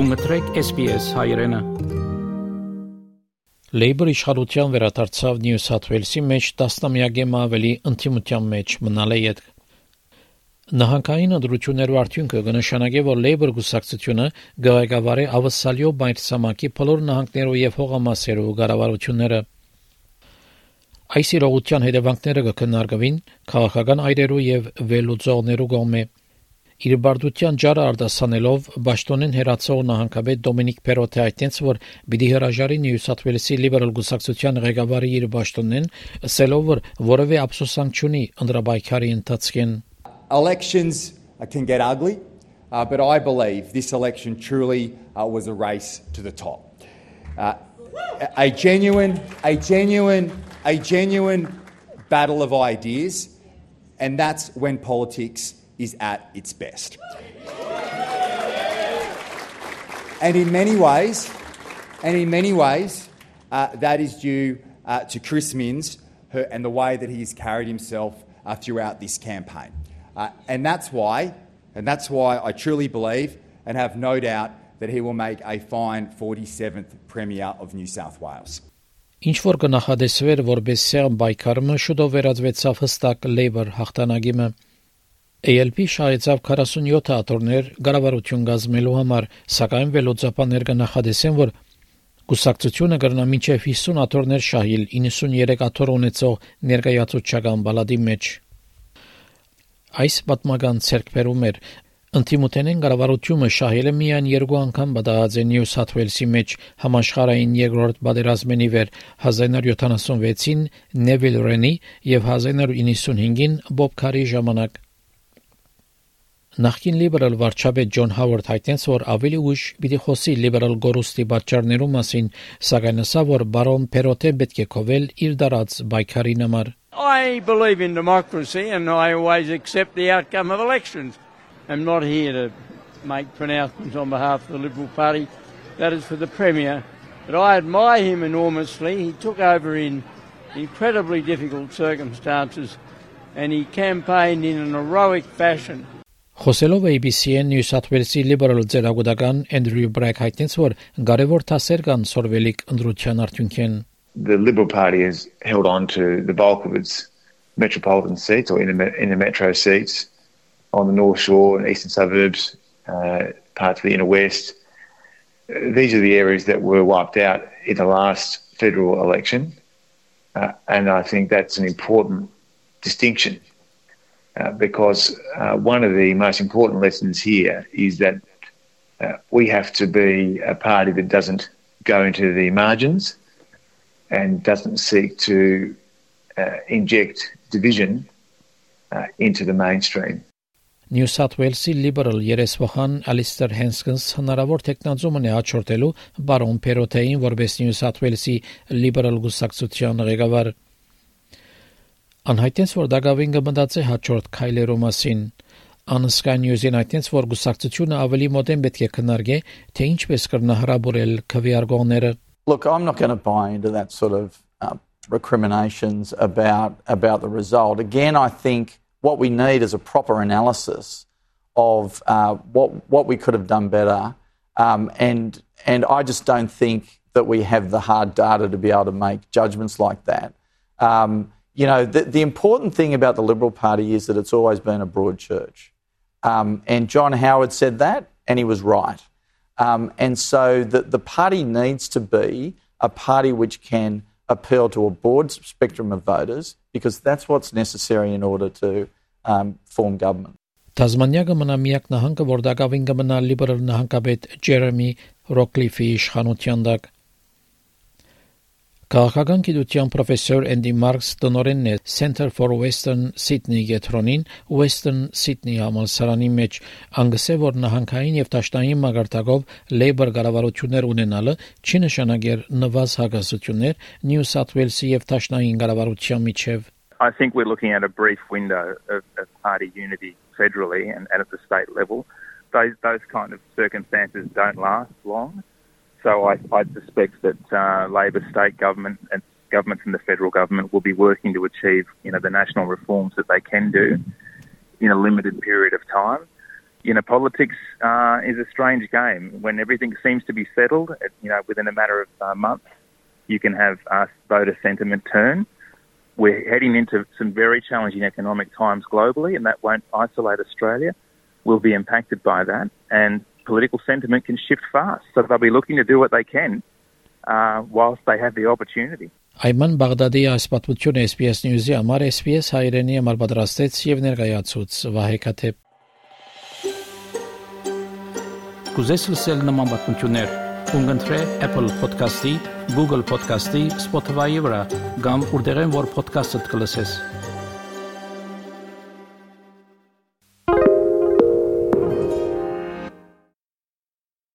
Դու մտրեք SPS հայրենը։ Labour իշխանության վերադարձավ Նյու Սաթ Ուելսի մեջ 10-ամյակի ավելի ընդդիմության մեջ մնալ է յետ Նահանգային ընդրություններու արդյունքը կնշանակի, որ Labour գուսակցությունը գայգավարի ավսալյո բայրսամակի բոլոր նահանգներու եւ հողամասերու կառավարությունները Այս իրողության հետևանքները կքննարկվին քաղաքական այրերու եւ վերլուծողներու կողմէ իր բարդության ջարը արտասանելով Բաշտոնեն հերացող նահանգապետ Դոմինիկ Պերոտը այդտենց որ պիտի հրաժարի Նյուսաթվելսի լիբերալ գուսակցության ղեկավարի իր Բաշտոնեն ասելով որ որևէ ափսոսանք չունի ընդրաբայքարի ընթացքին Elections can get ugly uh, but I believe this election truly uh, was a race to the top. Uh, a genuine a genuine a genuine battle of ideas and that's when politics is at its best. And in many ways, and in many ways, uh, that is due uh, to Chris Minns her, and the way that he's carried himself uh, throughout this campaign. Uh, and that's why, and that's why I truly believe and have no doubt that he will make a fine 47th Premier of New South Wales. Ինչ որ որպես բայկարմը շուտով վերածվեցավ հստակ ALP շահեցավ 47 աթոռներ գարավարություն գազմելու համար, սակայն վելոծապաներ կնախադեսեն, որ Կուսակցությունը կրնա մինչև 50 աթոռներ շահիլ 93 աթոռ ունեցող ներկայացուցչական բալադի մեջ։ Այս պատմական ցերկբերում էր. Ընտիմութենեն կառավարությունը շահել է միայն երկու անգամ բադահած է Նյու Սաթ Ուելսի մեջ համաշխարհային երկրորդ պատերազմի վեր. 1976-ին Նևիլ Ռենի եւ 1995-ին Բոբ Քարի ժամանակ Նախկին լիբերալ վարչապետ Ջոն Հավարդ հայտնեց, որ ավելի ուշ պիտի խոսի լիբերալ գորուստի պատճառներու մասին, սակայն ասա, որ բարոն Պերոտե պետք է կովել իր դարած բայկարին համար։ I believe in democracy and I always accept the outcome of elections. I'm not here to make pronouncements on behalf of the Liberal Party. That is for the Premier. But I admire him enormously. He took over in incredibly difficult circumstances and he campaigned in an heroic fashion. Խոսելով ABC-ն Նյու Սաթ Ուելսի լիբերալ ձերագուտական Էնդրյու Բրայք հայտնեց, որ կարևոր թասեր կան սորվելիք ընդրության արդյունքեն The Liberal Party has held on to the bulk of its metropolitan seats or in the, in the metro seats on the North Shore and eastern suburbs, uh, parts of the inner west. These are the areas that were wiped out in the last federal election. Uh, and I think that's an important distinction Uh, because uh, one of the most important lessons here is that uh, we have to be a party that doesn't go into the margins and doesn't seek to uh, inject division uh, into the mainstream. Նյու Սաթ Ուելսի լիբերալ երեսվախան Ալիստեր Հենսկինս հնարավոր տեխնազոմն է աչորտելու բարոն Պերոթեին որպես Նյու Սաթ Ուելսի լիբերալ գուսակցության ղեկավար Անհայտեց, որ Դագավին կմտածի հաջորդ քայլերու մասին։ Անսկայ Նյուզին այդտենց որ գուսակցությունը ավելի մոդեն պետք է քննարկի, թե ինչպես կրնա հրաբուրել քվեարկողները։ Look, I'm not going to buy into that sort of uh, recriminations about about the result. Again, I think what we need is a proper analysis of uh, what what we could have done better, um, and and I just don't think that we have the hard data to be able to make judgments like that. Um, you know, the, the, important thing about the Liberal Party is that it's always been a broad church. Um, and John Howard said that, and he was right. Um, and so the, the party needs to be a party which can appeal to a broad spectrum of voters because that's what's necessary in order to um, form government. Տազմանիա կմնա միակ նահանգը, որ դակավին կմնա լիբերալ նահանգապետ Ջերեմի Ռոկլիֆի իշխանության տակ։ Քաղաքական գիտության պրոֆեսոր Էնդի Մարքս տնօրենն է Center for Western Sydney գետրոնին Western Sydney համալսարանի մեջ անգսե որ նահանգային եւ տաշտային մագարտակով Labour կառավարություններ ունենալը չի նշանակեր նվազ հագասություններ New South Wales-ի եւ տաշտային կառավարության միջև I think we're looking at a brief window of, of party unity federally and, and at the state level. Those those kind of circumstances don't last long. So I, I suspect that uh, Labor state government and governments and the federal government will be working to achieve, you know, the national reforms that they can do in a limited period of time. you know, politics uh, is a strange game. When everything seems to be settled, you know, within a matter of uh, months, you can have uh, voter sentiment turn. We're heading into some very challenging economic times globally, and that won't isolate Australia. We'll be impacted by that, and political sentiment can shift fast. So they'll be looking to do what they can uh, whilst they have the opportunity. Այման Բաղդադի այս պատմությունը SPS News-ի համար SPS հայրենի համար պատրաստեց եւ ներկայացուց Վահե Քաթեփ Կուզես լսել նման պատմություններ, կընտրե Apple Podcast-ի, Google Podcast-ի, Spotify-ի վրա, կամ որտեղեն որ podcast-ը կլսես։